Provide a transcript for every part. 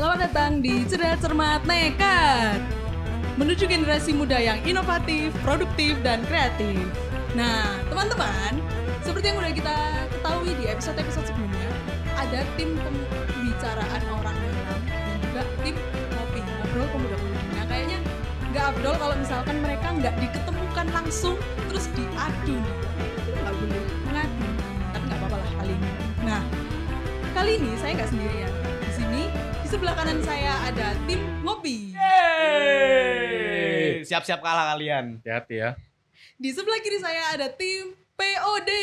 Selamat datang di Cerdas Cermat Nekat. Menuju generasi muda yang inovatif, produktif, dan kreatif. Nah, teman-teman, seperti yang udah kita ketahui di episode-episode sebelumnya, ada tim pembicaraan orang dalam dan juga tim ngopi, ngobrol pemuda-pemudi. Nah, kayaknya nggak abdol kalau misalkan mereka nggak diketemukan langsung terus diadu. Nggak boleh mengadu, tapi nggak apa-apa lah kali ini. Nah, kali ini saya nggak sendirian. Sebelah kanan saya ada tim ngopi. Yeay! Siap-siap kalah kalian. Hati-hati ya. Di sebelah kiri saya ada tim POD.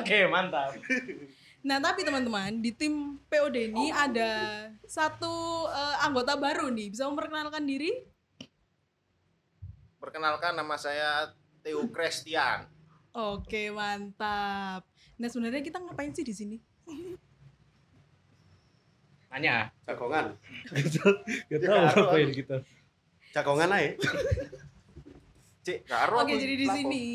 Oke, mantap. Nah, tapi teman-teman, di tim POD ini ada satu eh, anggota baru nih. Bisa memperkenalkan diri? Perkenalkan nama saya Theo Christian. Oke, mantap. Nah, sebenarnya kita ngapain sih di sini? Tanya. Jagongan. Gak tahu ngapain kita. Jagongan aja. Cik, karo Oke, aku jadi di sini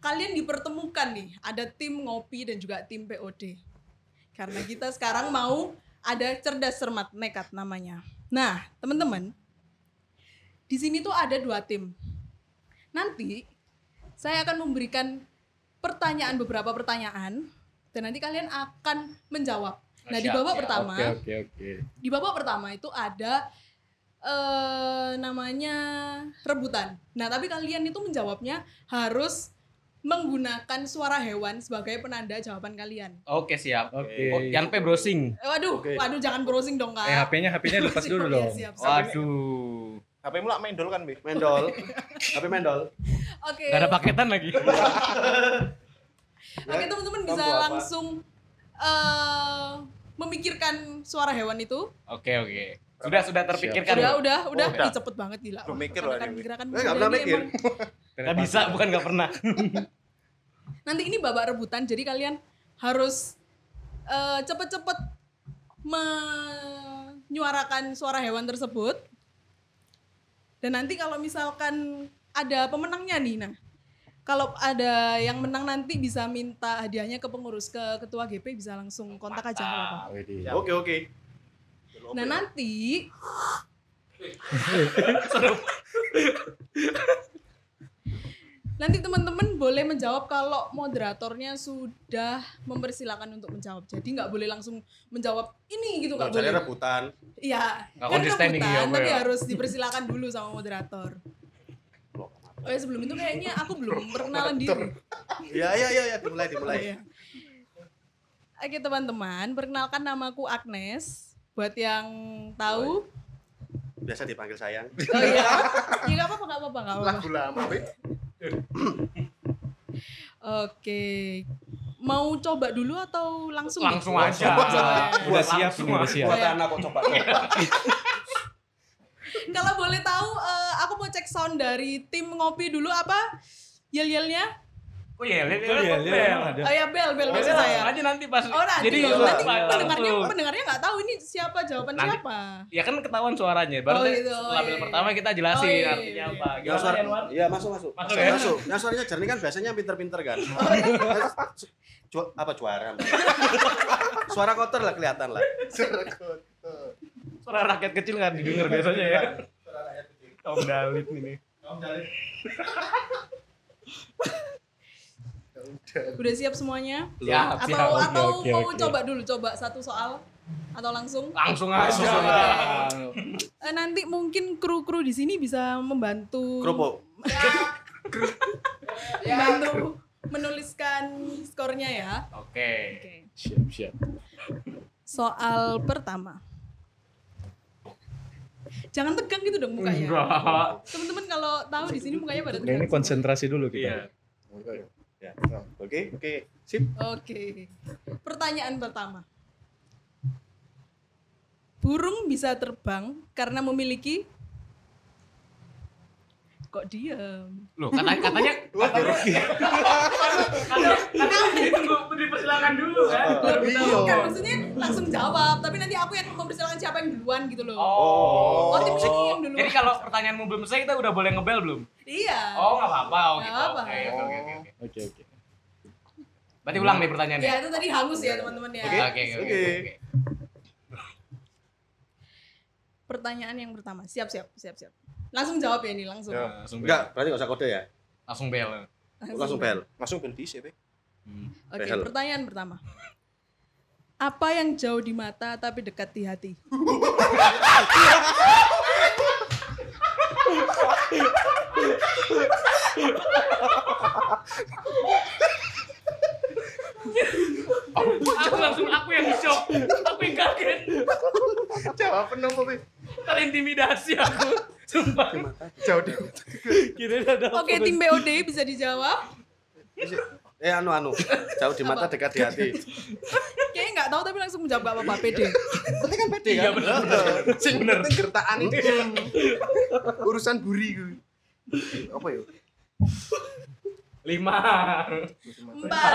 kalian dipertemukan nih, ada tim ngopi dan juga tim POD. Karena kita sekarang mau ada cerdas cermat nekat namanya. Nah, teman-teman, di sini tuh ada dua tim. Nanti saya akan memberikan pertanyaan beberapa pertanyaan dan nanti kalian akan menjawab. Nah, di babak pertama, Oke oke oke. di babak pertama itu ada eh namanya rebutan. Nah, tapi kalian itu menjawabnya harus menggunakan suara hewan sebagai penanda jawaban kalian. Oke, siap. Oke. Oh, Yan P browsing. Waduh, Oke. waduh jangan browsing dong, Kak. Eh HP-nya HP-nya lepas dulu dong. siap, siap. Waduh. HP mu lah mendol kan, Bi? Mendol. HP mendol. Oke. Gak ada paketan lagi. Oke, teman-teman bisa apa? langsung eh memikirkan suara hewan itu. Oke, oke. Sudah sudah terpikirkan. Udah, udah, udah, udah. Ih, cepet banget gila. Belum mikir loh ini. gerakan nggak muda pernah mikir. emang- Gak bisa, bukan gak pernah. nanti ini babak rebutan jadi kalian harus eh, cepet-cepet menyuarakan suara hewan tersebut dan nanti kalau misalkan ada pemenangnya nih nah kalau ada yang menang nanti bisa minta hadiahnya ke pengurus ke ketua GP bisa langsung kontak aja nggak apa-apa. Widih. Oke, oke. Nah nanti nanti teman-teman boleh menjawab kalau moderatornya sudah mempersilahkan untuk menjawab. Jadi nggak boleh langsung menjawab ini gitu nggak boleh. rebutan. Iya, Nggak kan rebutan, ya, tapi ya. harus dipersilakan dulu sama moderator. Oh ya sebelum itu kayaknya aku belum perkenalan diri. Iya, iya, iya, ya. dimulai, dimulai. Iya. Oke teman-teman, perkenalkan namaku Agnes. Buat yang tahu, Biasa dipanggil sayang. oh iya, ya nggak apa-apa, nggak apa-apa, nggak apa-apa. Lagu lama. Oke, mau coba dulu atau langsung? nih? Langsung aja. Udah siap ini udah siap. Buat anak kok coba-coba. Kalau boleh tahu, eh, aku mau cek sound dari tim ngopi dulu apa? Yel-yelnya? Oh iya, lihat Oh iya, iya, ada. Oh ya bel, bel maksud Belnya saya. langsung aja nanti pas. Oh nanti, Jadi nanti pendengarnya pendengarnya nggak tahu ini siapa jawaban Nanti- siapa. Ya kan ketahuan suaranya. Baru Oh, gitu. setelah Oh, bel iya. pertama kita jelasin Oh, iya, artinya iya. apa. Gimana suara, iya masuk masuk. Masuk ya? Masuk. Yang suaranya jernih kan biasanya pinter-pinter kan. Ju- apa juara? Suara kotor lah kelihatan lah. Suara kotor. Suara rakyat kecil kan didengar biasanya ya. Om Dalit ini. Udah siap semuanya? Ya, Atau siap. Atau oke, mau oke. coba dulu coba satu soal atau langsung? Langsung Langsung aja. Eh, nanti mungkin kru-kru di sini bisa membantu Kerupuk. membantu menuliskan skornya ya. Oke. Oke. Siap siap. Soal pertama. Jangan tegang gitu dong mukanya. Teman-teman kalau tahu di sini mukanya pada tegang. ini konsentrasi dulu kita. Iya. Ya. Oke, oke. Sip. Oke. Pertanyaan pertama. Burung bisa terbang karena memiliki kok diam? Loh, katanya katanya katanya katanya tunggu dipersilakan dulu kan. Iya. Kan maksudnya langsung jawab, tapi nanti aku yang mempersilakan siapa yang duluan gitu loh. Oh. Oh, tim yang duluan. Jadi kalau pertanyaanmu belum selesai kita udah boleh ngebel belum? Iya. Oh, nggak apa-apa. Oh, Nggak gitu. Oke, oke, oke, oke. Oke oke. Berarti ulang nih pertanyaannya. Ya itu tadi hangus ya teman-teman ya. Oke. Oke. oke. Pertanyaan yang pertama. Siap, siap, siap, siap. Langsung jawab ya ini langsung. Ya. Langsung bel. Enggak, berarti nggak usah kode ya. Langsung bel. Langsung bel. Langsung bel di Be. Oke, Behel. pertanyaan pertama. Apa yang jauh di mata tapi dekat di hati? Aku langsung aku yang shock. Aku yang kaget. Jawab penuh. Terintimidasi aku. Sumpah. Jauh ada Oke, tim BOD bisa dijawab. Eh anu anu. Jauh di mata dekat di hati. Kayaknya nggak tahu tapi langsung menjawab gak apa-apa pede. Penting kan pede Iya kan? benar. Sing bener gertakan iki. Urusan buri. Apa ya? Lima. Empat.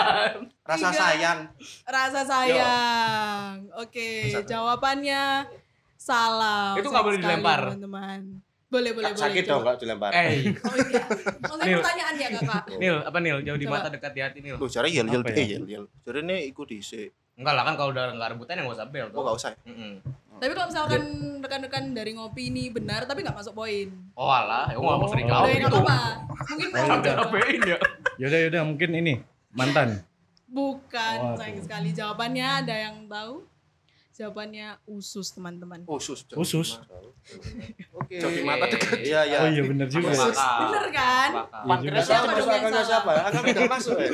Rasa Tiga. sayang. Rasa sayang. Oke, jawabannya salah. Itu nggak boleh dilempar. Teman-teman. Boleh, boleh, boleh. Sakit dong kalau dilempar. Eh, Oh iya. Maksudnya Nil. pertanyaan ya kakak. Nil, apa Nil? Jauh di Coba. mata dekat di hati Nil. Loh, cara yel yel Apa eh ya? yel yel. Cara ini ikut dhisik. Enggak lah kan kalau udah enggak rebutan ya enggak usah bel. Oh, enggak usah. Mm-mm. Tapi kalau misalkan rekan-rekan dari ngopi ini benar tapi nggak masuk poin. Oh alah, aku nggak mau sering Oh. jawab Udah ya, nggak gitu. apa-apa. Mungkin mau Sampai ya. Yaudah yaudah mungkin ini mantan. Bukan, sayang sekali. Jawabannya ada yang tahu? Jawabannya usus, teman-teman. Usus. Usus. Oke. Di mata dekat. Iya iya. Oh iya bener juga. Akal. Bener kan? Iya juga. Siapa dong yang siapa? Akan tidak masuk ya.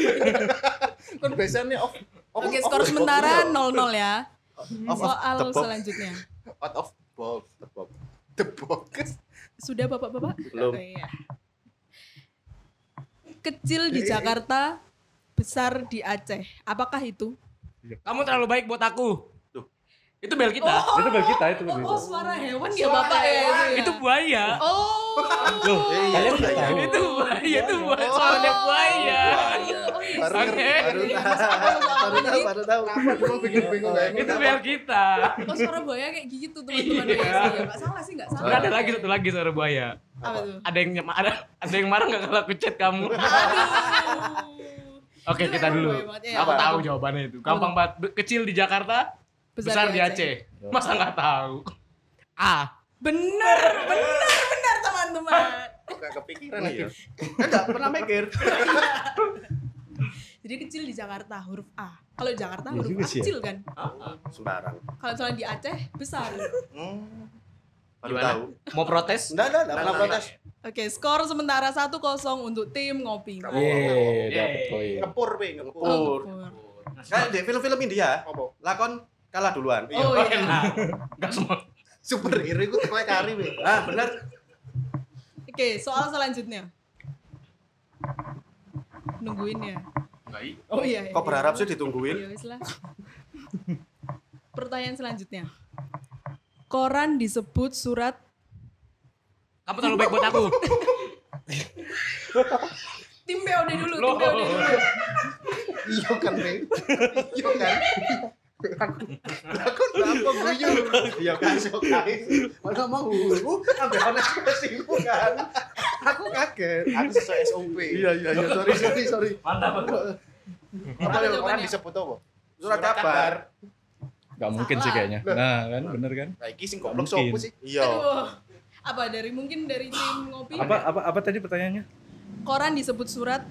Kan biasanya off. off- Oke, skor sementara box, 0-0 ya. Soal selanjutnya. Out of box. The box. The box. Sudah Bapak-bapak? Belum. Oh, iya. Kecil di Jakarta, besar di Aceh. Apakah itu? Kamu terlalu baik buat aku. Itu bel kita. Itu bel kita itu. Oh, bel oh, kita. suara hewan ya Bapak ya itu ya? Itu buaya. Oh. Loh, Iya, kalian iya, nggak tahu. Itu buaya, itu buaya. Suaranya buaya. Oh, iya. Baru ngerti. Baru tahu, baru tahu, baru tahu. Cuma bingung-bingung kayak Itu bel kita. Oh, suara buaya kayak gitu teman-teman. Iya. ya. Iya, Nggak salah sih, nggak salah. Ada lagi satu lagi suara buaya. Apa tuh? Ada yang ada ada yang marah enggak kalau aku chat kamu? Aduh. Oke, kita dulu. Ya, Aku apa? tahu jawabannya itu. Gampang banget. Kecil di Jakarta, besar, di Aceh. Masa nggak tahu? A. Bener, bener, bener teman-teman. Kok gak kepikiran Iya. ya? Enggak pernah mikir. Jadi kecil di Jakarta huruf A. Kalau di Jakarta Iya huruf A sih ya. kecil kan. Sembarang. Kalau misalnya di Aceh besar. Hmm. Baru Gimana? tahu. Mau protes? Enggak, enggak, enggak pernah Nah, nah, protes. Oke, skor sementara 1-0 untuk tim ngopi. Yeay, dapet poin. Ngepur, Be, ngepur. Ngepur. Oh, Kayak di film-film India, Apa? lakon kalah duluan. Oh iya. Enak. Enggak semua. Superhero itu teko kari, Be. Ah, benar. Oke, soal selanjutnya. Nungguin ya. Enggak. i. Oh iya. iya. Kok berharap sih ditungguin? Iya, wis lah. Pertanyaan selanjutnya. Koran disebut surat Kamu terlalu baik buat aku. tim BOD dulu, tim BOD dulu. Iya kan. Iya kan. Aku apa guyu? Iya kan, sok kae. Mana mau ambil ana ekspresimu kan. Aku kaget. Aku sesuai SOP. Iya, iya, iya, sorry, sorry, sorry. Mantap. Apa Apa yang orang disebut apa? Surat kabar. Gak mungkin sih kayaknya. Nah kan, bener kan? Nah, iki sing goblok Mungkin. sopo sih? Iya. Aduh. Apa dari mungkin dari tim ngopi? Apa apa apa tadi pertanyaannya? Koran disebut surat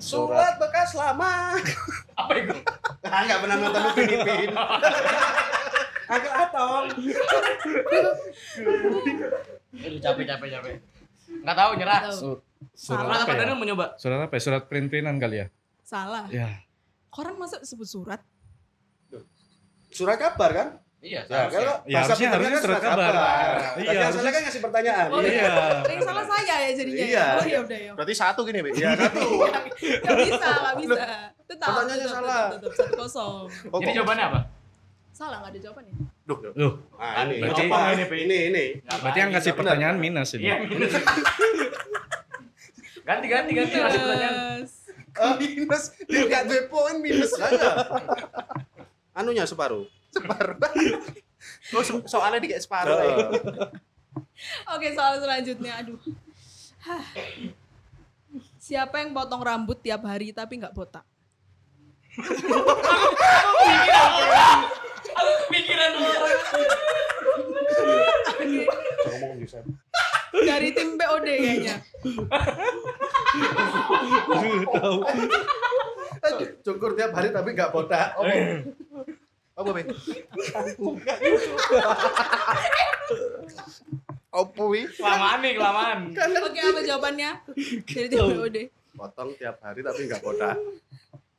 Surat bekas lama. Apa itu? Ah, enggak pernah nonton Upin Ipin. Agak atong. Aduh, capek capek capek. Enggak tahu nyerah. Salah. surat apa apa ya? Mau nyoba? Surat apa ya? Surat print-printan kali ya? salah. Ya. Koran masa disebut surat? Surat kabar kan? Iya, Ya, kalau Ya, harusnya- harusnya kan surat kabar. Iya, Iya, harusnya- kan ngasih pertanyaan. Oh, Iya. Yang salah saya ya jadinya. Iya. Ya? Oh iya udah ya. Berarti satu gini, Be. Iya, satu. Gak bisa, gak bisa. Tetap. Pertanyaannya salah. Tetap, satu kosong. Oh, Jadi jawabannya apa? Salah nggak ada jawabannya. Loh, Nah, ini. Berarti- Apa ini? Ini, ini. berarti yang benar. pertanyaan minus ini. Iya, minus. Ganti ganti ganti kasih pertanyaan. Minus. Dia gak duwe poin minus. Iya. Anunya separuh. Separuh. Oh, so- soalnya dikit separuh. Eh. Oke soal selanjutnya. Aduh. Siapa yang potong rambut tiap hari tapi nggak botak? Aku orang. Dari tim POD kayaknya. Tahu. Cukur tiap hari tapi nggak botak. Apa? Be? Opo wi? Kelamaan nih, kelamaan. Oke, apa jawabannya? Dari tim POD. Potong tiap hari tapi nggak botak.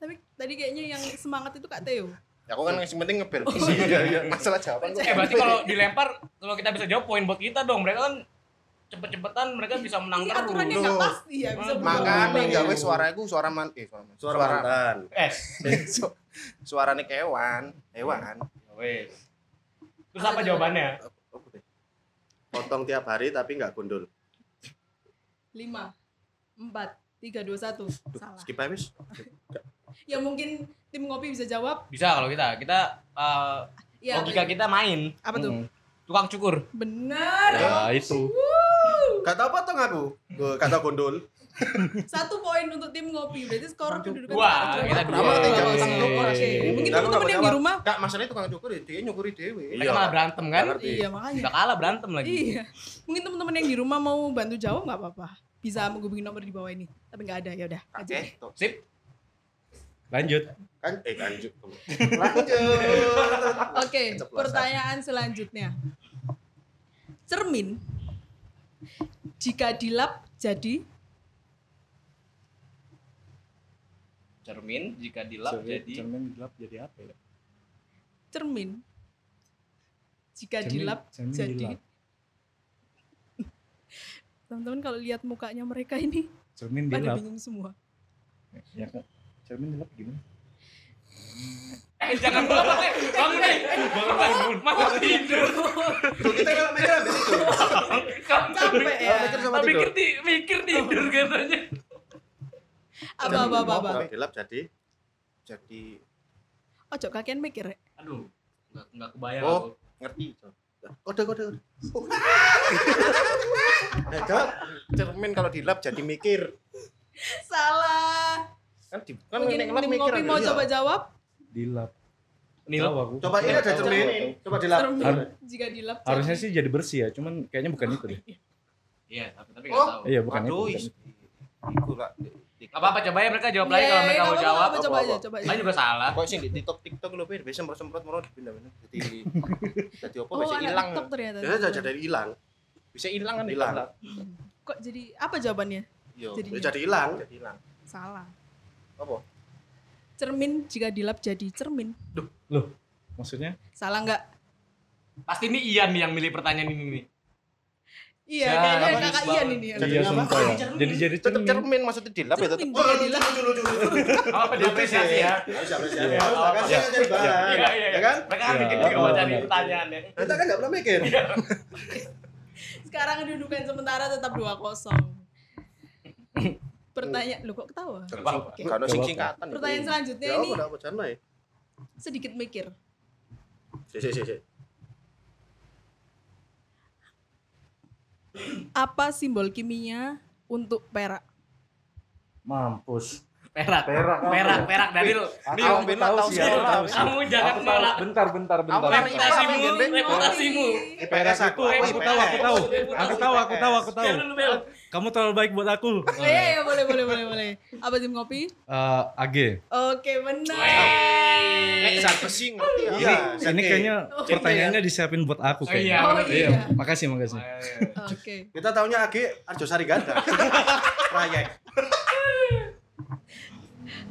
Tapi tadi kayaknya yang semangat itu Kak Theo. Ya aku kan yang penting ngebel. Iya, iya. Masalah jawaban kok. Eh berarti kalau dilempar, kalau kita bisa jawab poin buat kita dong. Mereka kan cepet-cepetan mereka bisa menang Ini terus. aturannya nggak pasti ya, bisa. Makanya gawe suaraku suara man eh suara man. Suara mantan. Es. Su- suarane kewan, hewan. Wes. Terus apa jawabannya? Potong tiap hari tapi nggak gundul. Lima, empat, tiga, dua, satu. Salah. Skip aja. Ya mungkin tim ngopi bisa jawab. Bisa kalau kita. Kita eh, Ya, logika kita main. apa tuh? Hmm. Tukang cukur. Benar. Ya itu. Gak tau potong aku. Gak tau gundul. Satu poin untuk tim ngopi. Berarti skor kedudukan Dua, sekarang kita dua. dua. Apa Oke. tiga tukang cukur sih? Mungkin Aku teman-teman nggak yang di rumah. Enggak, masalahnya tukang cukur ya dia nyukuri dewe. Iya. Mereka malah berantem kan? Iya, makanya. Udah kalah berantem lagi. Iya. Mungkin teman-teman yang di rumah mau bantu jawab nggak apa-apa. Bisa menghubungi nomor di bawah ini. Tapi nggak ada ya udah. aja. Oke. Sip. Lanjut. Kan eh lanjut. Lanjut. Oke, pertanyaan selanjutnya. Cermin jika dilap jadi Cermin jika dilap Cermin- jadi cermin dilap jadi apa ya? cermin jika Cermin- dilap cermin jadi dilap. teman-teman kalau lihat mukanya mereka ini Cermin pada dilap. bingung semua Ya kan? Cermin dilap gimana? Eh jangan bangun deh. Bangun deh. Bangun bangun. Mau tidur. Tuh, kita kalau mikir habis itu. capek ya Mikir sama Tapi mikir mikir tidur katanya. Apa apa apa apa dilap jadi Jadi ojo kakian mikir ya. Aduh. Enggak enggak kebayang Oh. aku. ngerti. kode kode kode. Jawab. Cermin kalau dilap jadi mikir. salah Kan di kan mungkin mikir. ngopi ada. mau Iya. coba jawab Dilap. Nil. Tahu aku. Coba ini ada cermin. Coba dilap. Har- jika dilap Harusnya sih jadi bersih ya, cuman kayaknya bukan itu deh. Iya, tapi tapi Oh. enggak tahu. Iya, bukan itu. Aduh, bukan is- itu. Iku lah. Enggak apa-apa coba ya mereka jawab lagi Iya, kalau mereka nggak mau jawab. coba aja coba aja Saya juga salah. Kok sing di TikTok TikTok lho, biasa semprot-semprot mau dipindah-pindah. Jadi jadi apa oh bisa hilang. TikTok ternyata Biasanya jadi jadi hilang. Bisa hilang kan Hilang. kok jadi apa jawabannya Yo, Jadi- Ya, Jadi hilang. jadi hilang. salah Apa? cermin jika dilap jadi cermin Loh, maksudnya? salah nggak Pasti ini Ian nih yang milih pertanyaan ini nih. Iya Ya, kayaknya kakak Ian ini ya. Jadi iya, apa? sumpah ya. Cermin. Jadi jadi Tetap cermin. cermin maksudnya dilap ya tetap. cermin Oh, dilap lucu, lucu, lucu. Apa diapresiasi ya? Harus apresiasi. Iya. Harus kan Iya. saya jadi bahan. Iya, iya, Ya kan? Mereka kan Iya. mikir juga baca nih benar. pertanyaannya. Kita kan nggak pernah mikir. sekarang kedudukan sementara tetap 2-0 pertanyaan lu kok ketawa sing singkatan. pertanyaan selanjutnya Ya ini sedikit mikir Si si si si. Apa simbol kimia untuk perak Mampus. Perak. Perak Perak, ya? perak Daniel. Aku Nih, Tahu, sih, aku kamu jangan Aku nolak Bentar, bentar, bentar. Aku reputasimu, reputasimu. Perak itu aku tahu, aku tahu. Aku tahu, aku tahu, aku tahu. Kamu terlalu baik buat aku. oh, iya iya boleh boleh boleh boleh apa tim kopi Eh, AG. oke benar Nek siapa sih ngerti ya? Iya. Ini kayaknya Oh, pertanyaannya disiapin buat aku Oh, iya. kayaknya. oh iya Makasih, makasih. oke Kita tahunya AG Arjo Sariganda. Proyek.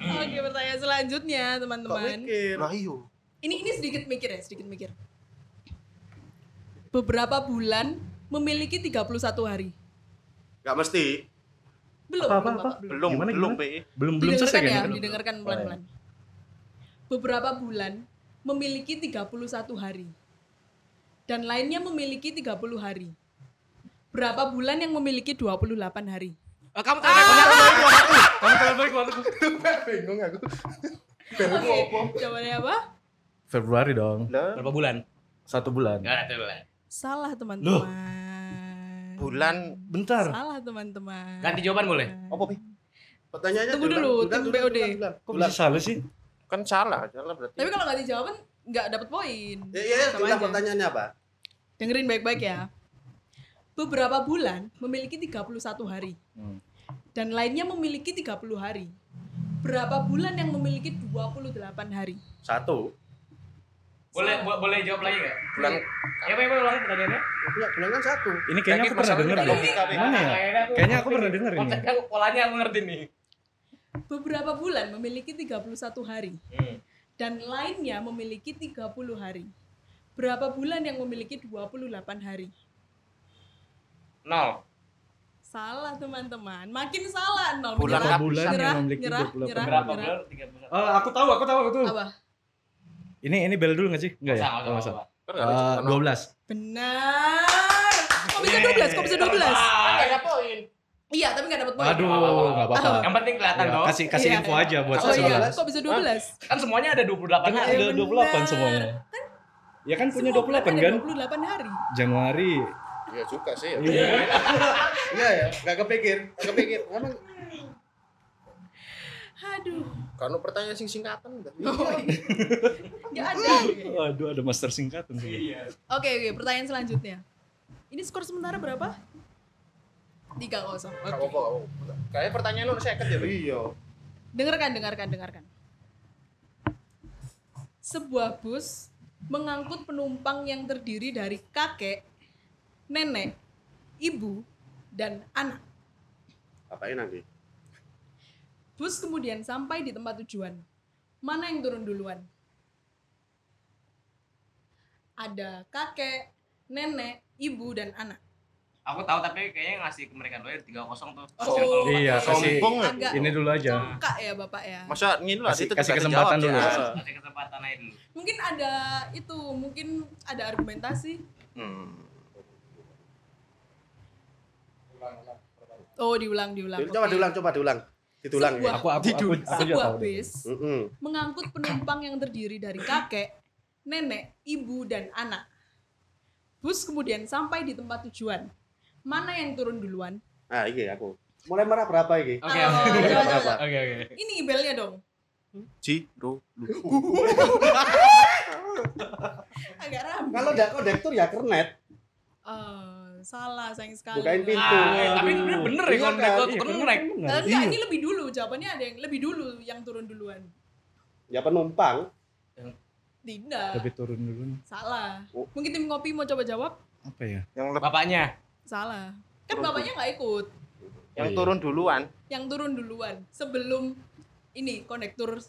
oke pertanyaan selanjutnya teman-teman iyo. ini ini sedikit mikir ya sedikit mikir beberapa bulan memiliki 31 hari Gak mesti. belum Apa, apa, belum, apa? Belum. Belum, Gimana, belum, gimana? Pe. Belum belum didengarkan selesai ya kan? didengarkan pelan-pelan beberapa bulan memiliki 31 hari dan lainnya memiliki 30 hari berapa bulan yang memiliki 28 hari Oh, Kamu terlalu banyak. Kamu terlalu baik aku. Bingung aku. oke jawabannya apa Februari dong. Berapa bulan? Satu bulan. Enggak, satu bulan. salah teman-teman bulan Bentar. salah teman-teman Ganti jawaban boleh? apa, Pe? Pertanyaannya Tunggu dulu, tim ulang, BOD. Kok bisa salah sih? Kan salah, salah berarti. Tapi kalau nggak dijawab kan nggak dapat poin. Ya, ya, Sama ulang aja. pertanyaannya apa? Dengerin baik-baik ya. Beberapa bulan memiliki 31 hari. Hmm. Dan lainnya memiliki 30 hari. Berapa bulan yang memiliki 28 hari? Satu. Boleh bo- boleh jawab lagi nggak? Bulan Ya, Pak, ulangi pertanyaannya. Ya, bulan kan satu. Ini kayaknya aku pernah deh. logika, Pi. Gimana ya? Kayaknya aku pernah denger ini. Polanya aku ngerti nih. Beberapa bulan memiliki 31 hari. Hmm. Dan lainnya memiliki 30 hari. Berapa bulan yang memiliki 28 hari? Nol. Salah teman-teman. Makin salah. Nol. Bulan Menyerah, apa? bulan nyerah, yang memiliki nyerah, 28 nyerah, Berapa nyerah. bulan? 31. Oh, aku tahu, aku tahu, aku tahu. Apa? Ini ini bel dulu nggak sih? Enggak ya? Nggak usah, Oh, kan Eh, hitungan. 12. Benar. Kok bisa 12? Kok bisa 12? Kan nggak ada poin. Iya, tapi nggak dapat poin. Aduh, enggak apa-apa. Yang penting kelihatan Ya, dong. kasih kasih Iya. info aja buat Oh iya, kok bisa 12? Kan semuanya ada 28 Kan hari. ada Iya, 28 benar. semuanya. Ya kan punya bulan 28 ada kan? 28 hari. Januari. Iya juga sih. ya. Iya. Iya ya, nggak kepikir. Nggak kepikir. Emang Aduh, karena pertanyaan sing singkatan enggak. nggak ada. Waduh, ada master singkatan sih. Iya. Oke, oke, pertanyaan selanjutnya. Ini skor sementara berapa? 3-0. Enggak Oke. nggak apa-apa. Kayaknya pertanyaan lu seket ya. Iya. Dengarkan, dengarkan, dengarkan. Sebuah bus mengangkut penumpang yang terdiri dari kakek, nenek, ibu, dan anak. Apain nanti? Bus kemudian sampai di tempat tujuan. Mana yang turun duluan? Ada kakek, nenek, ibu, dan anak. Aku tahu tapi kayaknya ngasih ke mereka dulu ya 3-0 tuh. Oh. Iya, kasih Sombong ya. Agak ini dulu aja. congkak ya bapak ya. Masa ngini lah Kasih- itu kasih kesempatan dulu. ya. kasih kesempatan aja dulu. Mungkin ada itu, mungkin ada argumentasi. Hmm. Oh diulang, diulang. Coba Oke. diulang, coba diulang. Ditulang Sebuah- ya. Aku aku aku, aku juga Sebuah tahu. bis mengangkut penumpang yang terdiri dari kakek, nenek, ibu, dan anak. Bus kemudian sampai di tempat tujuan. Mana yang turun duluan? Nah, iya aku. Mulai merah berapa ini? Oke, oke. Oke. Ini belnya dong. Ciro. Agak ramai. Kalau udah kondektur ya kernet. Eh, salah sayang sekali. Bukain pintu. Ah, eh, tapi bener, bener ya Iya kalau kan? naik Iya, tuh kan naik. benar. Eh, enggak, Iya. ini lebih dulu. Jawabannya ada yang lebih dulu yang turun duluan. Ya penumpang. Tidak. Tapi turun dulu. Salah. Oh. Mungkin tim ngopi mau coba jawab? Apa ya? Yang lebih Bapaknya. Salah. Kan bapaknya nggak ikut. yang Iya. turun duluan. Yang turun duluan sebelum ini konektur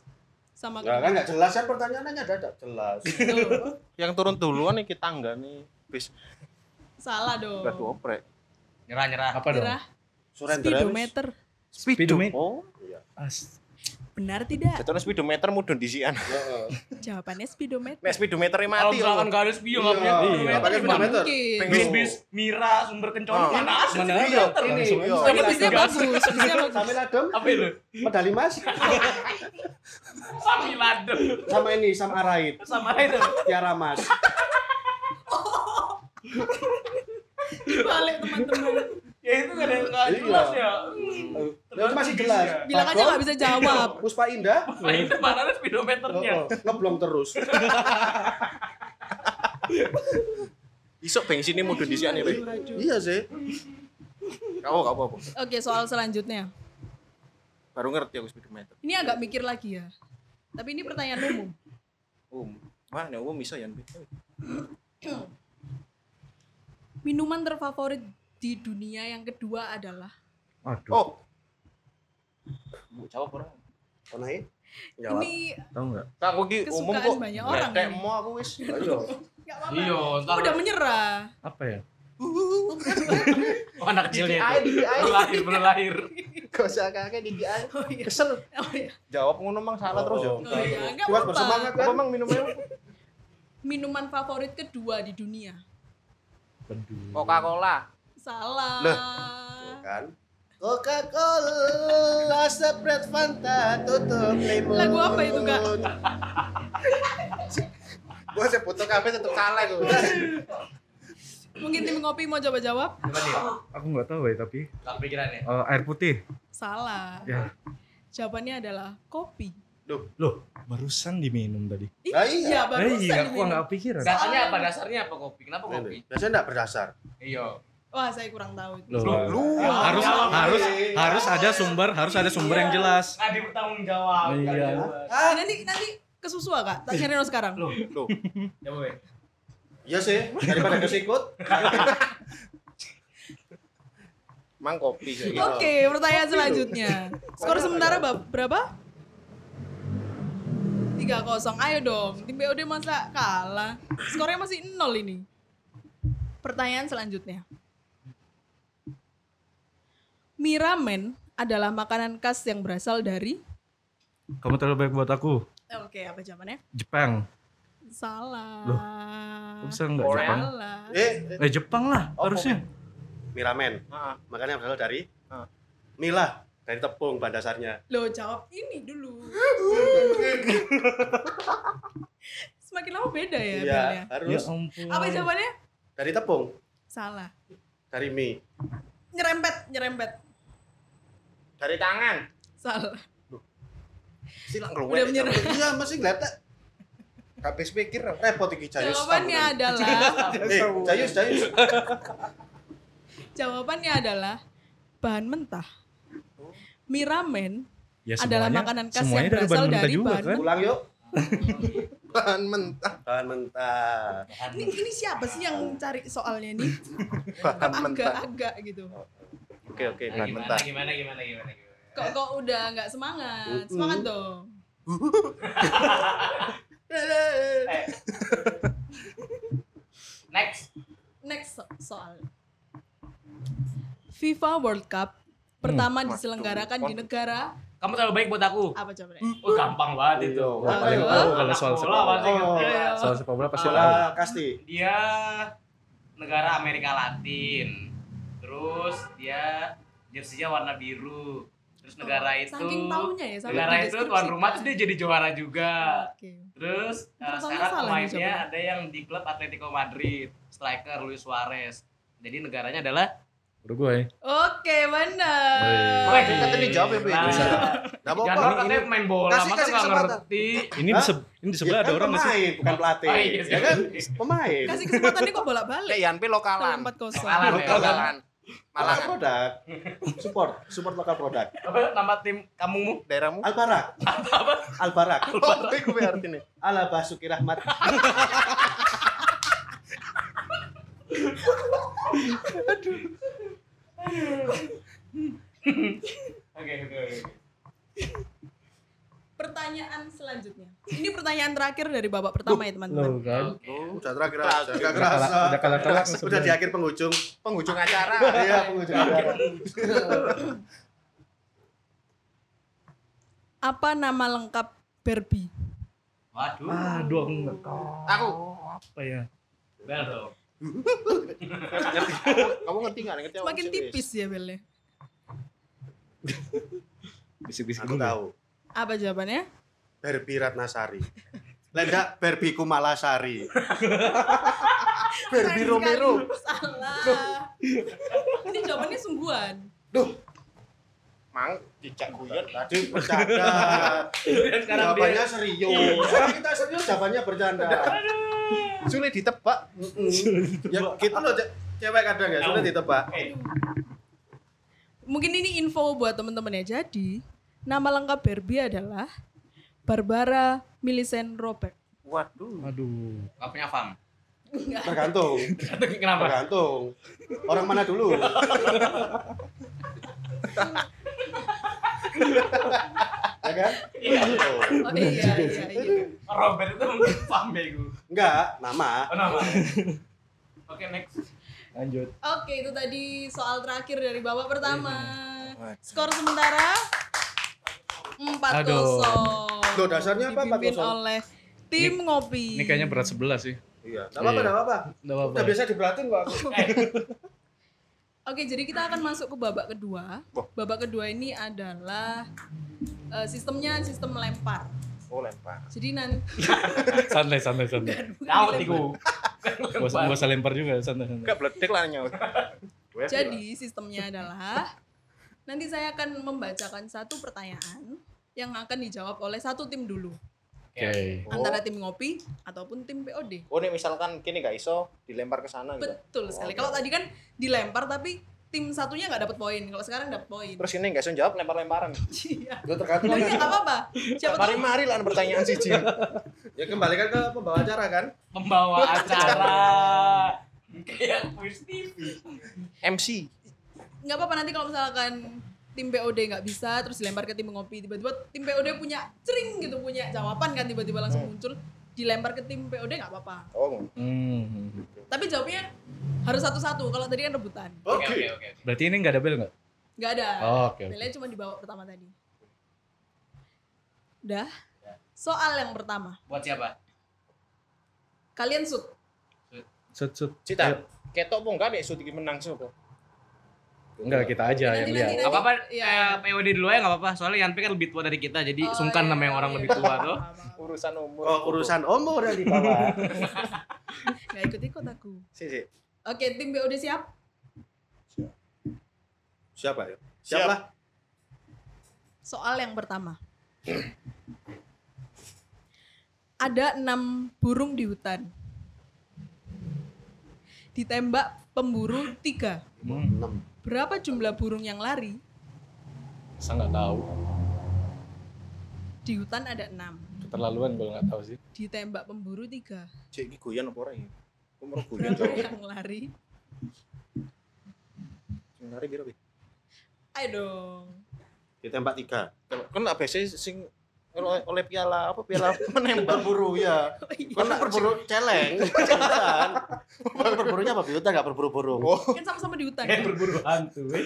sama Nah, kan nggak jelas kan pertanyaannya ada jelas. Yang turun duluan nih kita enggak nih. Bis Salah dong. enggak oprek. Nyerah, nyerah. Apa dong? Surrender habis. speedometer. Speedometer. Oh, As. Benar tidak? jatuhnya speedometer mudun disian. Heeh. Jawabannya speedometer. Nek speedometer Kalau mati misalkan oh. nggak ada spio, nggak Iya, punya iya. speedometer. Pengen- Bis-bis Mira sumber kencana Oh. mana ada? Mana Iya. ada? Ini, iya. Ini bisnya bagus, bisnya bagus. Sambil adem, Apa itu? medali emas Sambil adem. sama ini sama Arait, Sama itu. Tiara Mas. Balik teman-teman. Ya itu nggak ada nggak Iya. jelas ya. Ya, itu masih jelas. Bilang aja nggak bisa jawab. Puspa Indah. Nah itu mana ada speedometernya? Oh, oh, ngeblong terus. Isok bensinnya disian ya. Pi. iya sih. Kau kau apa? Oke, soal selanjutnya. Baru ngerti aku speedometer. Ini agak mikir lagi ya. Tapi ini pertanyaan umum. Um. Wah, nek umum iso ya. Minuman terfavorit di dunia yang kedua adalah Aduh, Oh, Bu, jawab orang. Oh, naik. Jawab. ini tahu nggak? aku ki umum Kesukaan kok. banyak orang Kayak mau aku wis. Ayo. nggak apa-apa. Iya, ntar Udah menyerah. Apa ya? oh, anak kecilnya itu. Baru lahir, baru lahir. Gak usah kakek di DI. Oh iya. Kesel. Oh iya. Jawab ngono mang salah terus ya. Oh iya, nggak Kuat apa-apa. bersemangat Apa kan? mang minumnya? Minuman favorit kedua di dunia. Coca-Cola. Salah. Lah. Kan? Coca-Cola, Sprite, Fanta, tutup limun. Lagu apa itu, Kak? Gua sebut kafe tetep salah gua. Mungkin tim ngopi mau coba jawab? Coba nih. Aku nggak tahu ya tapi Tak pikirannya. eh, air putih. Salah. Ya. Jawabannya adalah kopi. Loh, barusan diminum tadi. Lah iya. iya, barusan iya, aku diminum. nggak pikiran. Dasarnya apa? Dasarnya apa kopi? Kenapa kopi? Biasanya enggak berdasar. Iya. Wah, saya kurang tahu. itu. Loh, Lu harus Jawab. harus harus ada sumber, harus ada sumber yang jelas. Nggak bertanggung jawab. Iya. Ah, nanti nanti kesusu kak? Tak cari sekarang. Loh, Loh, coba weh. Iya sih, daripada kesikut. mang kopi gitu. Oke, pertanyaan selanjutnya. Skor sementara bab- berapa? 3-0. Ayo dong, tim BOD masa kalah? Skornya masih 0 ini. Pertanyaan selanjutnya. Mie ramen adalah makanan khas yang berasal dari Kamu terlalu baik buat aku. Oke, apa jawabannya? Jepang. Salah. Loh, Bisa nggak Korea. Jepang? Salah. Eh, Eh Jepang lah Oh, harusnya. miramen. Heeh. Makanya berasal dari Ah. Mila, dari tepung pada dasarnya. Loh, jawab ini dulu. Semakin lama beda ya, Iya. Ya harus ampun. Apa jawabannya? dari tepung, Salah. dari mie. Nyerempet, nyerempet. Dari tangan. Salah. Silang Udah keluar. menyerah. Iya, masih ngeliat Habis pikir. repot iki Jayus. Jawabannya adalah Eh, Jayus, Jayus. jawabannya adalah bahan mentah. Mie ramen Ya, adalah semuanya- makanan khas yang dari berasal bahan mentah dari juga bahan kan? Ulang yuk. Bahan mentah. Bahan mentah. ini, ini siapa sih yang cari soalnya nih? Bahan mentah. Agak-agak gitu. Oke oke bahan gimana, mentah. gimana, gimana, gimana, gimana. Kok kok udah nggak semangat? Semangat dong. Eh. Next. Next so- soal. FIFA World Cup pertama diselenggarakan di negara Kamu terlalu baik buat aku. apa jawabannya? Oh, gampang banget itu. Wah, Ayo, Oh. tahu kalau soal sepak Bola bola. pasti. Ayo. Soal sepak bola pasti tahu. Kasti. Dia negara Amerika Latin. Terus dia jersinya warna biru. Terus negara itu Saking taunya ya, negara itu tuan rumah terus dia jadi juara juga. Oke. Terus uh, sekarang pemainnya ada yang di klub Atletico Madrid, striker Luis Suarez. Jadi negaranya adalah Uruguay. Oke, benar. Wih. Kan tadi dijawab ya, Bi. Nah, Bisa. Nggak Jangan apa-apa. katanya main bola, Kasih- masa kasih nggak kesempatan. ngerti. Ini di, se- ini di sebelah Ya, ada kan orang sih? pemain, bukan pelatih. Oh, iya, ya kan? Pemain. Kasih kesempatan ini kok bolak-balik. Kayak Yanpi lokalan. Empat kosong. Lokalan Lokalan. Lokal Malangan. produk. Support, support lokal produk. Apa nama tim kamumu? Daerahmu. Albarak. Albarak. Oh, itu gue artinya. Ala Basuki Rahmat. Oke, oke, oke. Pertanyaan selanjutnya. Ini pertanyaan terakhir dari babak pertama ya, teman-teman. Loh kan. Oh, udah terakhir aja. Kerasa. Udah kalah-kalah Udah di akhir penghujung. Penghujung acara. Iya, penghujung acara. Apa nama lengkap Barbie? Waduh. Aduh, aku nggak tahu. Aku. Apa ya? Bel dong. Kamu ngerti nggak? Ngerti apa Semakin tipis ya belnya. Bisik-bisik Aku tahu. Apa jawabannya? Barbie Ratnasari. Lenda Barbie Kumalasari. Keren Romero. Salah. Ini jawabannya sungguhan. Mang, cicak guyon. Tadi bercanda. Dan sekarang dia Jawabannya serius. Kalau kita serius jawabannya bercanda. Sulit ditebak. ya gitu loh ce- cewek kadang ya sudah ditebak. Eh, Mungkin ini info buat teman-teman ya. Jadi, nama lengkap Barbie adalah Barbara Millicent Robert. Waduh. Aduh. nggak punya fam. Tergantung. Kenapa? Tergantung. Orang mana dulu? ya kan? Iya. Oh iya, iya, iya. Robert itu mungkin fam ya gue. Enggak, nama. Oh, nama. Oke, next. Lanjut. Oke, itu tadi soal terakhir dari babak pertama. Iya. Skor sementara 4-0. Aduh. Loh, dasarnya apa Dipimpin 4-0? oleh tim ngopi. Ini kayaknya berat sebelah sih. Iya. Enggak apa-apa, Iya. enggak apa-apa. Enggak apa-apa. Udah biasa diberatin kok aku. Oke, jadi kita akan masuk ke babak kedua. Babak kedua ini adalah eh, sistemnya sistem lempar. Oh lempar. Jadi nanti santai, santai, santai. Tahu tiku. Gak usah, lempar juga santai-santai. Enggak bledek lah nyawa. Jadi sistemnya adalah nanti saya akan membacakan satu pertanyaan yang akan dijawab oleh satu tim dulu Oke. Oh. antara tim ngopi ataupun tim POD. Oh, nih misalkan kini gak iso dilempar ke sana gitu. Betul sekali. Kalau tadi kan dilempar tapi tim satunya nggak dapat poin. Kalau sekarang dapat poin. Terus ini gak iso jawab lempar-lemparan. Iya. Itu tergantung. Nggak apa-apa. Siapa tahu Mari-mari lah pertanyaan sih, Jin. Ya kembalikan ke pembawa acara kan. Pembawa acara. Kayak quiz TV. MC. nggak apa-apa nanti kalau misalkan tim POD nggak bisa terus dilempar ke tim ngopi tiba-tiba tim POD punya cering gitu punya jawaban kan tiba-tiba langsung muncul dilempar ke tim POD nggak apa-apa Oh, Hmm. tapi jawabnya harus satu-satu kalau tadi kan rebutan Oke oke oke. Berarti ini nggak ada bel nggak? nggak ada Oh, oke, oke. Belnya cuma di bawah pertama tadi udah soal yang pertama Buat siapa? kalian shoot Sut sut. Cita. Ketok pun gak nih iso iki menang sopo. Enggak kita aja Nanti, yang lihat. nanti. Gak apa-apa, Iya. eh, POD dulu aja gak apa-apa. Soalnya Yanpi kan lebih tua dari kita, jadi Oh, sungkan iya, nama yang orang iya. lebih tua tuh. Urusan umur. Oh, urusan umur yang di bawah. nggak ikut-ikut aku Si, si. oke tim POD siap Siapa ya? Siap. Siap lah. Soal yang pertama. Ada enam burung di hutan. Ditembak pemburu tiga. Hmm. Berapa jumlah burung yang lari? Saya nggak tahu. Di hutan ada enam. Keterlaluan kalau nggak tahu sih. Ditembak pemburu tiga. Cek iki goyan apa ora iki? Umur goyan Berapa yang lari? Sing lari Bi? Ayo dong. Ditembak tiga. Kan biasanya sing oleh, oleh piala apa piala menembak Berburu ya. Oh, iya. Kan berburu celeng. Bukan. Kan Berburunya apa? Biuta nggak berburu burung. Oh, Kan sama-sama di hutan. Kayak berburu hantu. eh.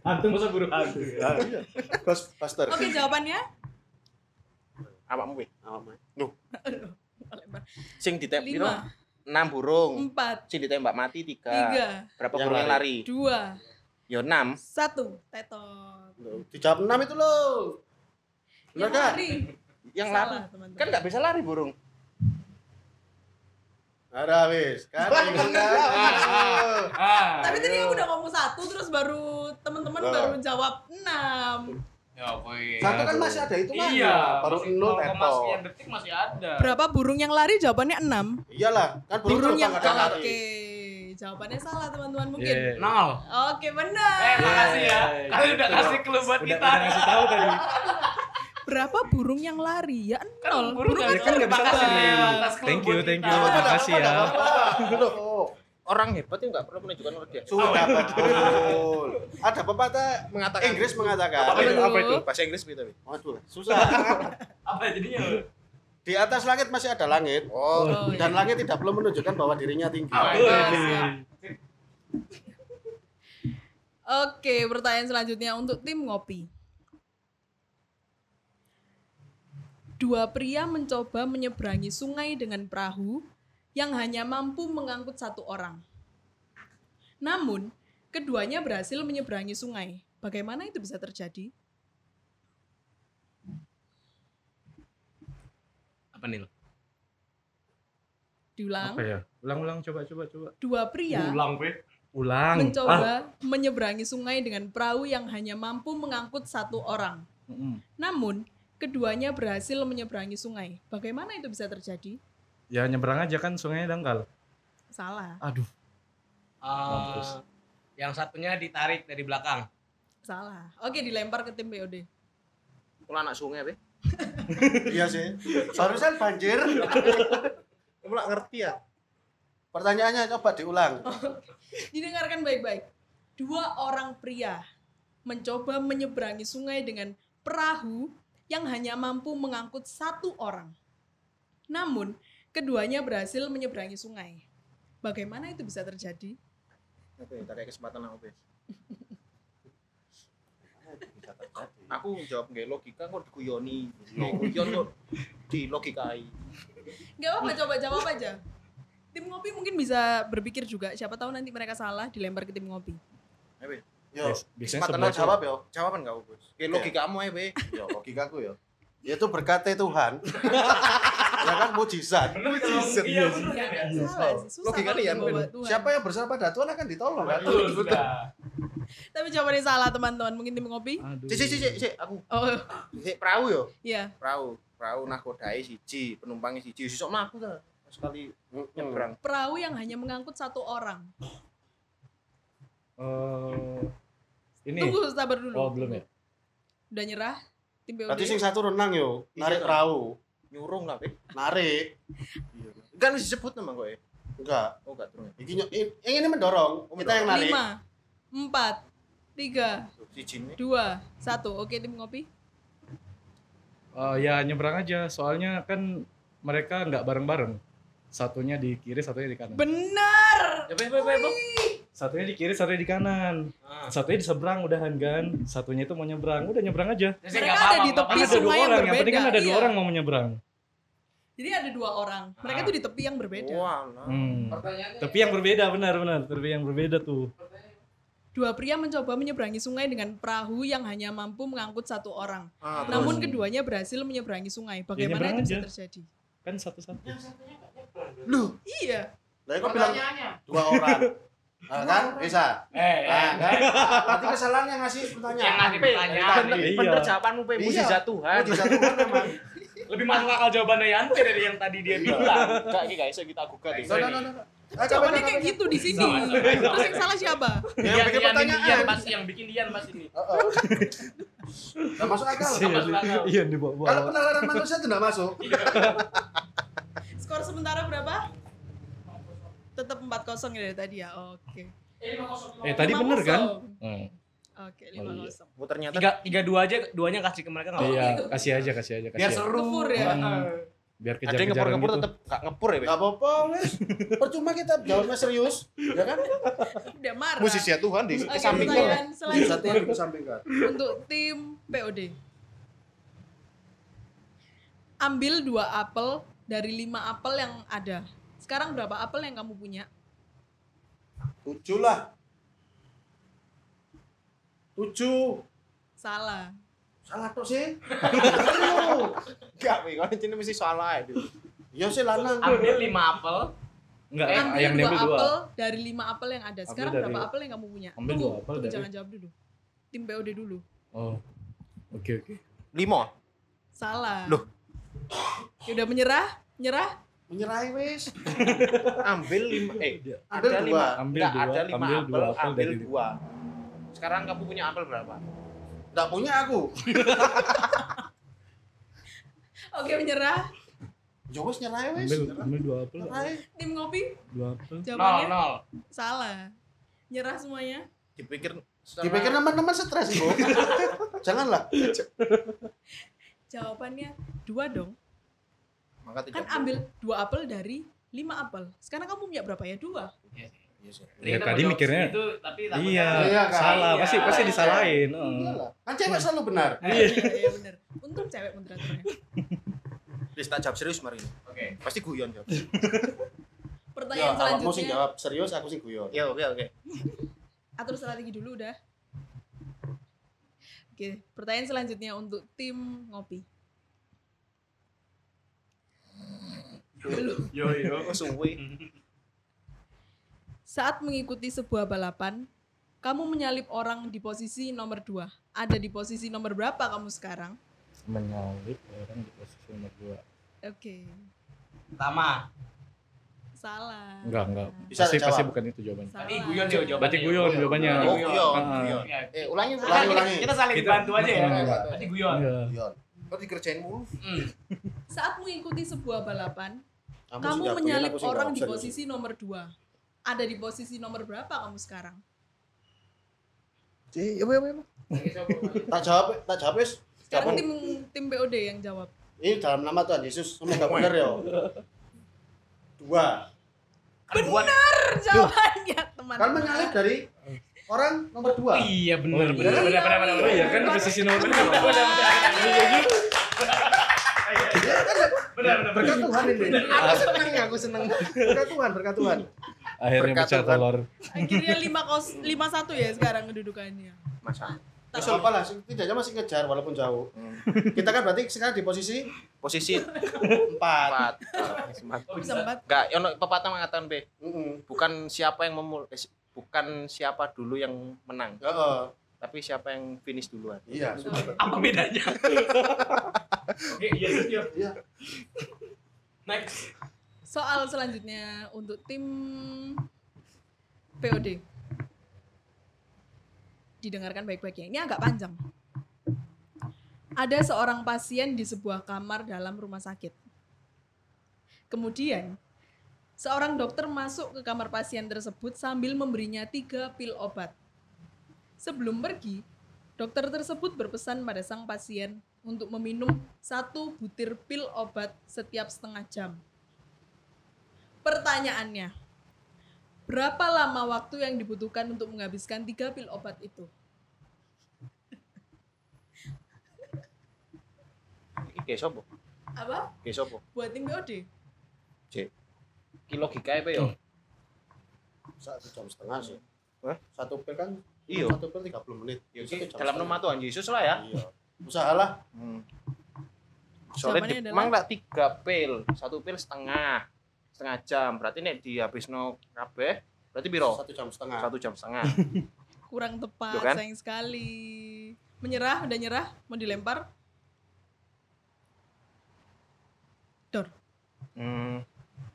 Hantu masa buru hantu. Ya, iya. Ghostbuster. Oke jawabannya. awakmu Bi. Apa, Mas? Sing ditembak piro? Lima, 6 burung. empat, Sing ditembak mati 3. tiga, Berapa Yang burung yang lari? dua, Ya 6. satu. Tetot. Dijawab enam itu loh. Yang nggak? lari. Yang Salah, lari. teman-teman. Kan nggak bisa lari burung. Ada wis. Kan bingung kan? Ah, Tapi tadi aku udah ngomong satu terus baru teman-teman baru jawab enam. ya boy. Satu kan masih ada hitungannya. Iya, Baru masih- nol teto. detik masih ada. Berapa burung yang lari? Jawabannya enam. Iyalah, kan burung, Burung yang ada oke. lari. Jawabannya salah teman-teman mungkin. Yeah. Nol. Oke benar. Eh, makasih ya. Yeay, Kalian udah kasih clue buat kita. udah ngasih tahu tadi. Berapa burung yang lari? Ya nol. burung Burung kan kan nggak bisa lari. ya Thank you, thank you. Makasih ya. Loh, Orang hebat itu nggak perlu menunjukkan dia. Sudah betul. Ada pepatah Mengatakan Inggris mengatakan. apa itu? Apa itu? Bahasa Inggris gitu. Bi? Waduh, susah. Apa jadinya? Di atas langit masih ada langit. Oh, Oh, Dan iya. langit tidak perlu menunjukkan bahwa dirinya tinggi. Oke, pertanyaan selanjutnya untuk tim ngopi. Dua pria mencoba menyeberangi sungai dengan perahu yang hanya mampu mengangkut satu orang. Namun, keduanya berhasil menyeberangi sungai. Bagaimana itu bisa terjadi? Apa nih? Diulang. Apa ya? Ulang-ulang coba coba coba. Dua pria Ulang, Pe. Ulang. Ah. mencoba menyeberangi sungai dengan perahu yang hanya mampu mengangkut satu orang. Mm-mm. Namun, keduanya berhasil menyeberangi sungai. Bagaimana itu bisa terjadi? Ya nyebrang aja kan sungainya dangkal. Salah, Aduh. Mampus. yang satunya ditarik dari belakang. salah. Oke, dilempar ke tim BOD. Kalau anak sungai, Be. Iya sih. Barusan banjir. Kamu nggak ngerti ya? Pertanyaannya coba diulang. Didengarkan baik-baik. Dua orang pria mencoba menyeberangi sungai dengan perahu yang hanya mampu mengangkut satu orang. Namun, keduanya berhasil menyeberangi sungai. Bagaimana itu bisa terjadi? Oke, tarik kesempatan aku, Be. Aku jawab nggak logika kok diguyoni. Nggak guyon kok di logikai. Gak apa-apa, coba jawab aja. Tim ngopi mungkin bisa berpikir juga. Siapa tahu nanti mereka salah dilempar ke tim ngopi. Ayo. Yo, Bias- Biasanya sebelah jawab yo. Jawaban nggak, Bos? Kayak logikamu ya, Be. Yo, logikaku yo. Itu berkatnya Tuhan. ya kan mujizat. Mujizat. Iya, Yes. bener ya. Salah sih, susah Logika kalau nih, ya. Siapa yang bersama pada Tuhan akan ditolong kan? Betul. Tapi jawabannya salah teman-teman. Mungkin tim ngopi. Cik, cik, cik, aku. Oh, Cik, perahu yo. iya. Perahu. Perahu nakodai siji, penumpangnya siji. Sisok mah aku ta. Sekali nyebrang. Perahu yang hanya mengangkut satu orang. Eh, ini. Tunggu sabar dulu. Oh, belum ya? Udah nyerah? Tim BOD. Berarti sing satu renang yo, narik Iya. perahu, Nyurung lah, Be. narik. Kan disebut nama kok ya. Enggak. Oh, gak terus. Iki ny- i- yang ini mendorong, kita yang narik. Lima, empat, tiga, Siji nih. dua, satu. Oke tim ngopi. Eh, ya nyebrang aja. Soalnya kan mereka nggak bareng-bareng. Satunya di kiri, satunya di kanan. Benar. Ya, be, be, be, be. Satunya di kiri, satunya di kanan. Ah. Satunya di seberang udahan kan. Satunya itu mau nyebrang. Udah nyebrang aja. Saya Mereka ada di tepi Kan ada dua sungai yang orang. Yang penting kan berbeda, ada dua iya. orang mau menyebrang. Jadi ada dua orang. Mereka Ah. tuh di tepi yang berbeda. Wah, nah. Hmm. Pertanyaannya Tapi yang berbeda benar-benar. Tapi yang berbeda tuh. Dua pria mencoba menyeberangi sungai dengan perahu yang hanya mampu mengangkut satu orang. Ah, terus. Namun keduanya berhasil menyeberangi sungai. Bagaimana nyebrang itu bisa aja. terjadi? Kan satu-satu. Lu, Iya. lah kok bilang dua orang. Nah, kan bisa. Eh, Nah, eh. kan? Berarti kesalahan yang ngasih pertanyaan. Yang ngasih pertanyaan. Bener, Iya. bener jawabanmu, Pe. Iya. Mujizat Tuhan. Mujizat Tuhan memang. Lebih masuk akal jawabannya Yanti dari yang tadi dia bilang. Enggak, ini guys, kita gugat. No, no, no, no. coba, Jawabannya kayak gitu di sini. Terus yang salah siapa? Yang bikin pertanyaan. Dian pas yang bikin Dian pas ini. Heeh. Nggak masuk akal. Iya. masuk akal. Iya di Kalau penalaran manusia itu nggak masuk. Skor sementara berapa? Tetap 4-0 ya dari tadi ya. Oke. Eh tadi bener kan? 5-0. Hmm. Oke, Oh, 5-0. Oh, ternyata Tiga, tiga dua aja, duanya kasih ke mereka nggak Iya, kasih aja, kasih aja, kasih. Biar aja. seru. Ngepur ya? Hmm. Biar ada yang kejar-kejaran ngepur-ngepur gitu. tetep gak ngepur ya. Nggak apa-apa. Percuma kita jawabnya serius, ya kan? Udah marah. Mujizat Tuhan di sampingnya. pertanyaan Satu yang kesampingkan. untuk tim POD. Ambil dua apel dari lima apel yang ada. Sekarang berapa apel yang kamu punya? Tujuh lah. Tujuh. Salah. Salah tuh sih. Enggak, Be. Kalau ini mesti salah ya. Iya sih lanang. Ambil lima apel. Enggak, Eh, Ambil yang dua diambil dua. apel dari lima apel yang ada. Sekarang dari- berapa apel yang kamu punya? Ambil tunggu, dua apel dari- jangan jawab dulu. Tim POD dulu. Oh. Oke, oke. Lima. Salah. Loh. Ya udah menyerah? Menyerah? Menyerahi wes. Ambil lima. Eh, Ambil ada dua. lima. Ambil Enggak, dua, ada lima ambil apel, dua apel ambil dua. Sekarang kamu punya apel berapa? Nggak punya aku. Oke menyerah. Ya wes nyerahi wes. Ambil ambil dua apel. Nyerahi. Tim ngopi? Dua apel. Nol, Jawabannya nol. salah. Nyerah semuanya? Dipikir Dipikir teman-teman stres, Bu. Janganlah. Jawabannya dua dong. Maka Kan tidak ambil dua apel dari lima apel. Sekarang kamu punya berapa ya? Dua. Iya sih. Ya, tadi mau mikirnya- segitu, tapi Iya, Iya, kan? salah. Iya. Pasti pasti disalahin. Oh. Iyalah. Kan cewek selalu benar. Iya, iya bener. Untung cewek moderatornya. Please tak jawab serius mari. Oke. Pasti guyon jawab. Ya, Pertanyaan sing selanjutnya. jawab serius, aku sing guyon. Ya oke oke. Atur strategi dulu udah. Oke, pertanyaan selanjutnya untuk tim ngopi. Yo yo. Oh suwe. Saat mengikuti sebuah balapan, kamu menyalip orang di posisi nomor dua. Ada di posisi nomor berapa kamu sekarang? Menyalip orang di posisi nomor dua. Oke, Pertama. salah. Enggak, enggak. Bisa Pasti pasti bukan itu jawabannya. Salah. Tadi guyon yo jawabannya. Berarti guyon jawabannya. Oh guyon. Ah. guyon. Iya. Eh ulangi Ulangi, ulangi. ulangi. Kita saling Kita- bantu aja ya. Iya. Berarti guyon. Iya. Guyon. Kok dikerjain mulu? Hmm. Saat mengikuti sebuah balapan, Kamu, kamu menyalip orang di posisi nomor dua. Ada di posisi nomor berapa kamu sekarang? Iya, iya, iya. Tak jawab, tak jawab wes. Sekarang tim tim POD yang jawab. Ini dalam nama Tuhan Yesus, semoga benar ya. Dua. Kan Benar jawabannya teman. Kan menyalip dari orang nomor dua. Iya benar Oh, benar iya. benar benar benar. Oh iya kan di posisi nomor dua. Benar benar benar. Berkat Tuhan ini. Aku seneng, aku seneng. Berkat Tuhan, berkat Tuhan. Akhirnya Berkat pecah Tuhan. telur. Akhirnya lima kos lima satu ya sekarang kedudukannya. Masa. Terus apa lah, setidaknya masih ngejar walaupun jauh. Hmm. Kita kan berarti sekarang di posisi Posisi empat. 4. Bisa empat. Enggak, ono pepatah mengatakan B, bukan siapa yang memul eh, bukan siapa dulu yang menang, Heeh. Tapi siapa yang finish duluan. Iya, sudah. Apa bedanya? Oke, iya, iya. Iya. Next. Soal selanjutnya untuk tim POD. Didengarkan baik-baik ya. Ini agak panjang. Ada seorang pasien di sebuah kamar dalam rumah sakit. Kemudian, seorang dokter masuk ke kamar pasien tersebut sambil memberinya tiga pil obat. Sebelum pergi, dokter tersebut berpesan pada sang pasien untuk meminum satu butir pil obat setiap setengah jam. Pertanyaannya, berapa lama waktu yang dibutuhkan untuk menghabiskan tiga pil obat itu? Iki ke sopo? Apa? Ke sopo? Buat tim POD? Cek. Ki logikae pe yo. Satu jam setengah sih. Hah? Satu pil kan? Iya. Satu pil 30 menit. Yo Satu ki jam dalam nama Tuhan Yesus lah ya. Iya. Usahalah. Hmm. Soalnya di, adalah- emang lah tiga pil, satu pil setengah, setengah jam. Berarti nek dihabisno kabeh, berarti biro? Satu jam setengah. Satu jam setengah. Kurang tepat, kan? sayang sekali. Menyerah, udah nyerah, mau dilempar? Dor, Hmm.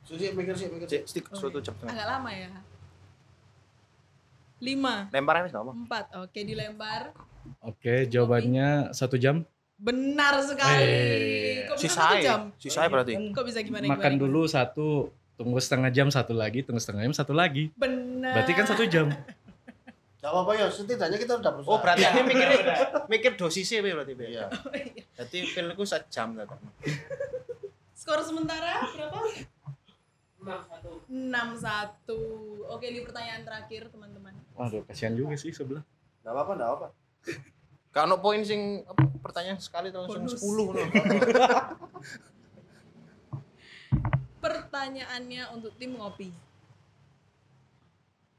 Susi mikir sih, mikir Cek, sih. stik satu jam setengah. agak lama ya. Lima, Lempar wis apa? empat, oke dilempar. Oke, jawabannya satu jam. Benar sekali. Eh, Kok bisa satu jam? sisae berarti. Kok bisa gimana? Makan gimana, dulu satu, tunggu setengah jam satu lagi, tunggu setengah jam satu lagi. Benar. Berarti kan satu jam. Gak apa-apa ya, setidaknya kita udah berusaha. Oh, berarti aku mikir mikir dosisnya Be, berarti. Be. Iya. Berarti pil ku sejam ta. Skor sementara berapa? 6-1. Oke, ini pertanyaan terakhir, teman-teman. Waduh, kasihan juga sih sebelah. Gak apa-apa, gak apa-apa. Gak ono poin sing apa, pertanyaan sekali tahun Bonus. 10 ngono. Pertanyaannya untuk tim ngopi.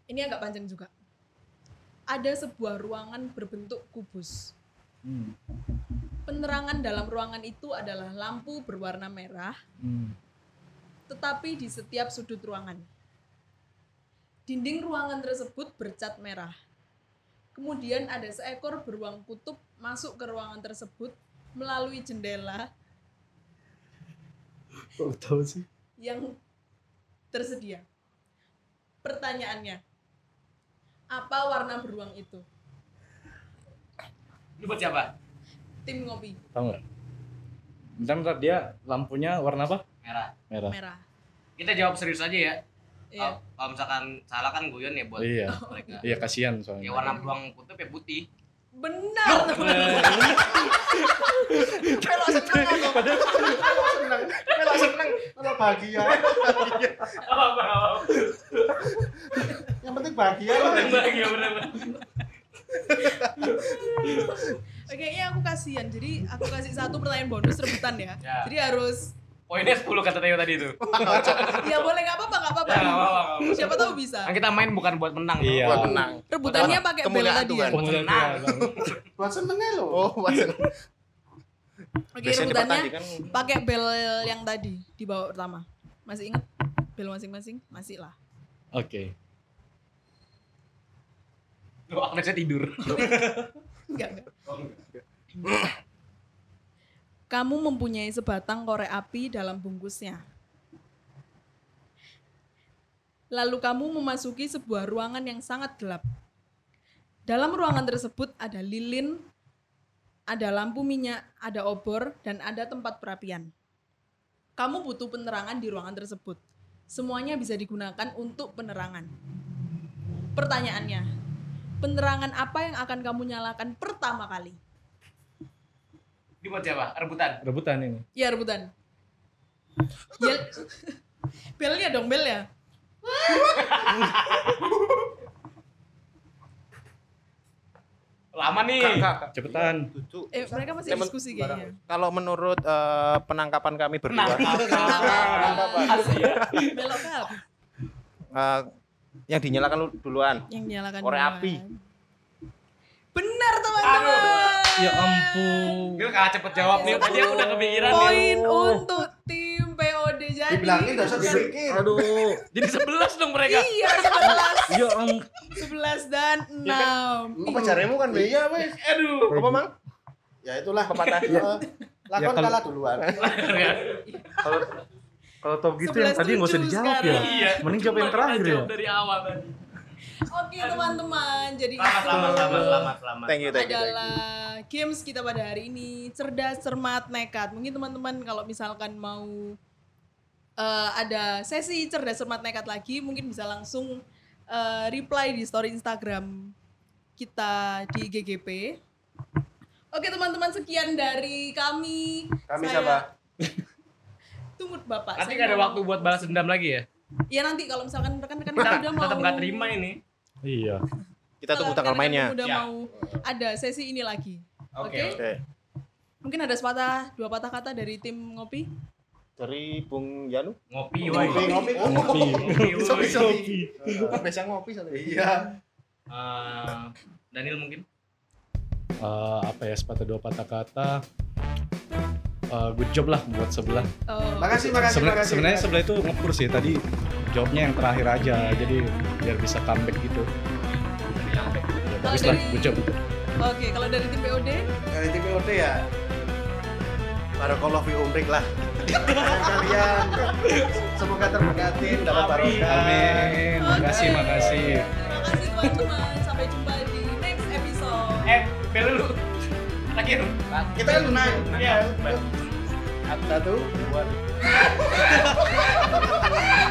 Ini agak panjang juga. Ada sebuah ruangan berbentuk kubus. Hmm. Penerangan dalam ruangan itu adalah lampu berwarna merah, Hmm. tetapi di setiap sudut ruangan. Dinding ruangan tersebut bercat merah. Kemudian ada seekor beruang kutub masuk ke ruangan tersebut melalui jendela Kok tahu sih? yang tersedia. Pertanyaannya, apa warna beruang itu? Ini buat siapa? Tim ngopi Tahu nggak? Bentar, bentar, dia lampunya warna apa? Merah. Merah. merah. Kita jawab serius aja ya. Iya. Kalau- Kalau misalkan salah kan guyon ya buat Iya. mereka. Iya, kasihan Ya soalnya. warna beruang kutub ya putih. Benar, teman-teman. Melo seneng aku. Melo seneng. Melo seneng. Kalau bahagia, yang penting bahagia lah. Bahagia bener Oke, ya aku kasihan. Jadi aku kasih satu pertanyaan bonus rebutan ya. Ya. Jadi harus Poinnya 10 kata Theo tadi itu. ya boleh nggak apa-apa nggak apa-apa. Ya, nggak apa-apa, nggak apa-apa. Siapa tahu bisa. Kan kita main bukan buat menang. Iya. Buat menang. Rebutannya Buat pakai bel tadi ya. Tenang. dia- Buat senengnya loh. Oh, buat seneng. Oke, rebutannya pertandingan pakai bel yang tadi di bawah pertama. Masih ingat bel masing-masing? Masih lah. Oke. Loh, Agnesnya tidur. Enggak, enggak. Kamu mempunyai sebatang korek api dalam bungkusnya. Lalu kamu memasuki sebuah ruangan yang sangat gelap. Dalam ruangan tersebut ada lilin, ada lampu minyak, ada obor, dan ada tempat perapian. Kamu butuh penerangan di ruangan tersebut. Semuanya bisa digunakan untuk penerangan. Pertanyaannya, penerangan apa yang akan kamu nyalakan pertama kali? Ini buat siapa? Rebutan. Rebutan ini. Ya rebutan. Bel belnya dong bel ya. Lama nih. Kak, kak, kak. Cepetan. Duduk. Eh mereka masih Temen- diskusi kayaknya. Kalau menurut eh, penangkapan kami berdua, Belok kap eh, yang dinyalakan lu duluan. yang nyalakan Korek api. Benar teman-teman. Ya ampun. Gil gak cepet jawab nih, tadi aku udah kepikiran nih. Poin untuk tim POD jadi. Dibilangin gak usah dipikir. Aduh. Jadi 11 dong mereka. Iya, 11, Ya ampun. 11 dan 6. Apa caranya kan, Be? Iya wes. Aduh. Apa, Mang? Ya itulah Pepatah. Eh, Lakon Ya, kalau- kalah duluan. Kalau kalau tau gitu yang 11 tadi nggak usah dijawab ya. sekarang. Iya. Mending jawab yang terakhir ya. Dari awal tadi. Oke, teman-teman. Jadi Selamat, itu selamat, selamat, selamat, selamat. Thank you, thank you. thank you. adalah games kita pada hari ini cerdas cermat nekat mungkin teman-teman kalau misalkan mau eh, ada sesi cerdas cermat nekat lagi mungkin bisa langsung eh, reply di story Instagram kita di GGP oke teman-teman sekian dari kami Kami Saya- siapa? tunggu bapak Nanti saya gak ada mau- waktu buat balas dendam lagi ya? ya nanti kalau misalkan rekan-rekan Kita kita udah mau tetap gak terima ini. Iya. Kita tunggu kalau tanggal rekan-rekan mainnya. udah Ya. mau ada sesi ini lagi Oke. Oke. Oke. mungkin ada sepatah dua patah kata dari tim ngopi Dari Bung Yanu. Ngopi, woy. Ngopi, ngopi. Ngopi. Ngopi, woy. Kan biasa ngopi soalnya. Iya. Eh, Daniel mungkin? Eh, apa ya sepatah dua patah kata. Eh, good job lah buat sebelah. Oh, Makasih, makasih, Seben- makasih. Sebenarnya sebelah itu ngepur sih tadi jawabnya yang terakhir aja jadi biar bisa comeback gitu. Ya, bagus lah, dari- good job. Oke, kalau dari tim POD, Dari tim POD ya. Barakallah fi umrik lah. Kalian semoga terberkati, dapat barokah. Amin. Makasih, Oke. makasih. Terima kasih teman-teman. Sampai jumpa di next episode. Eh, bel dulu. Terakhir. Kita kan menang. Iya. Satu, dua,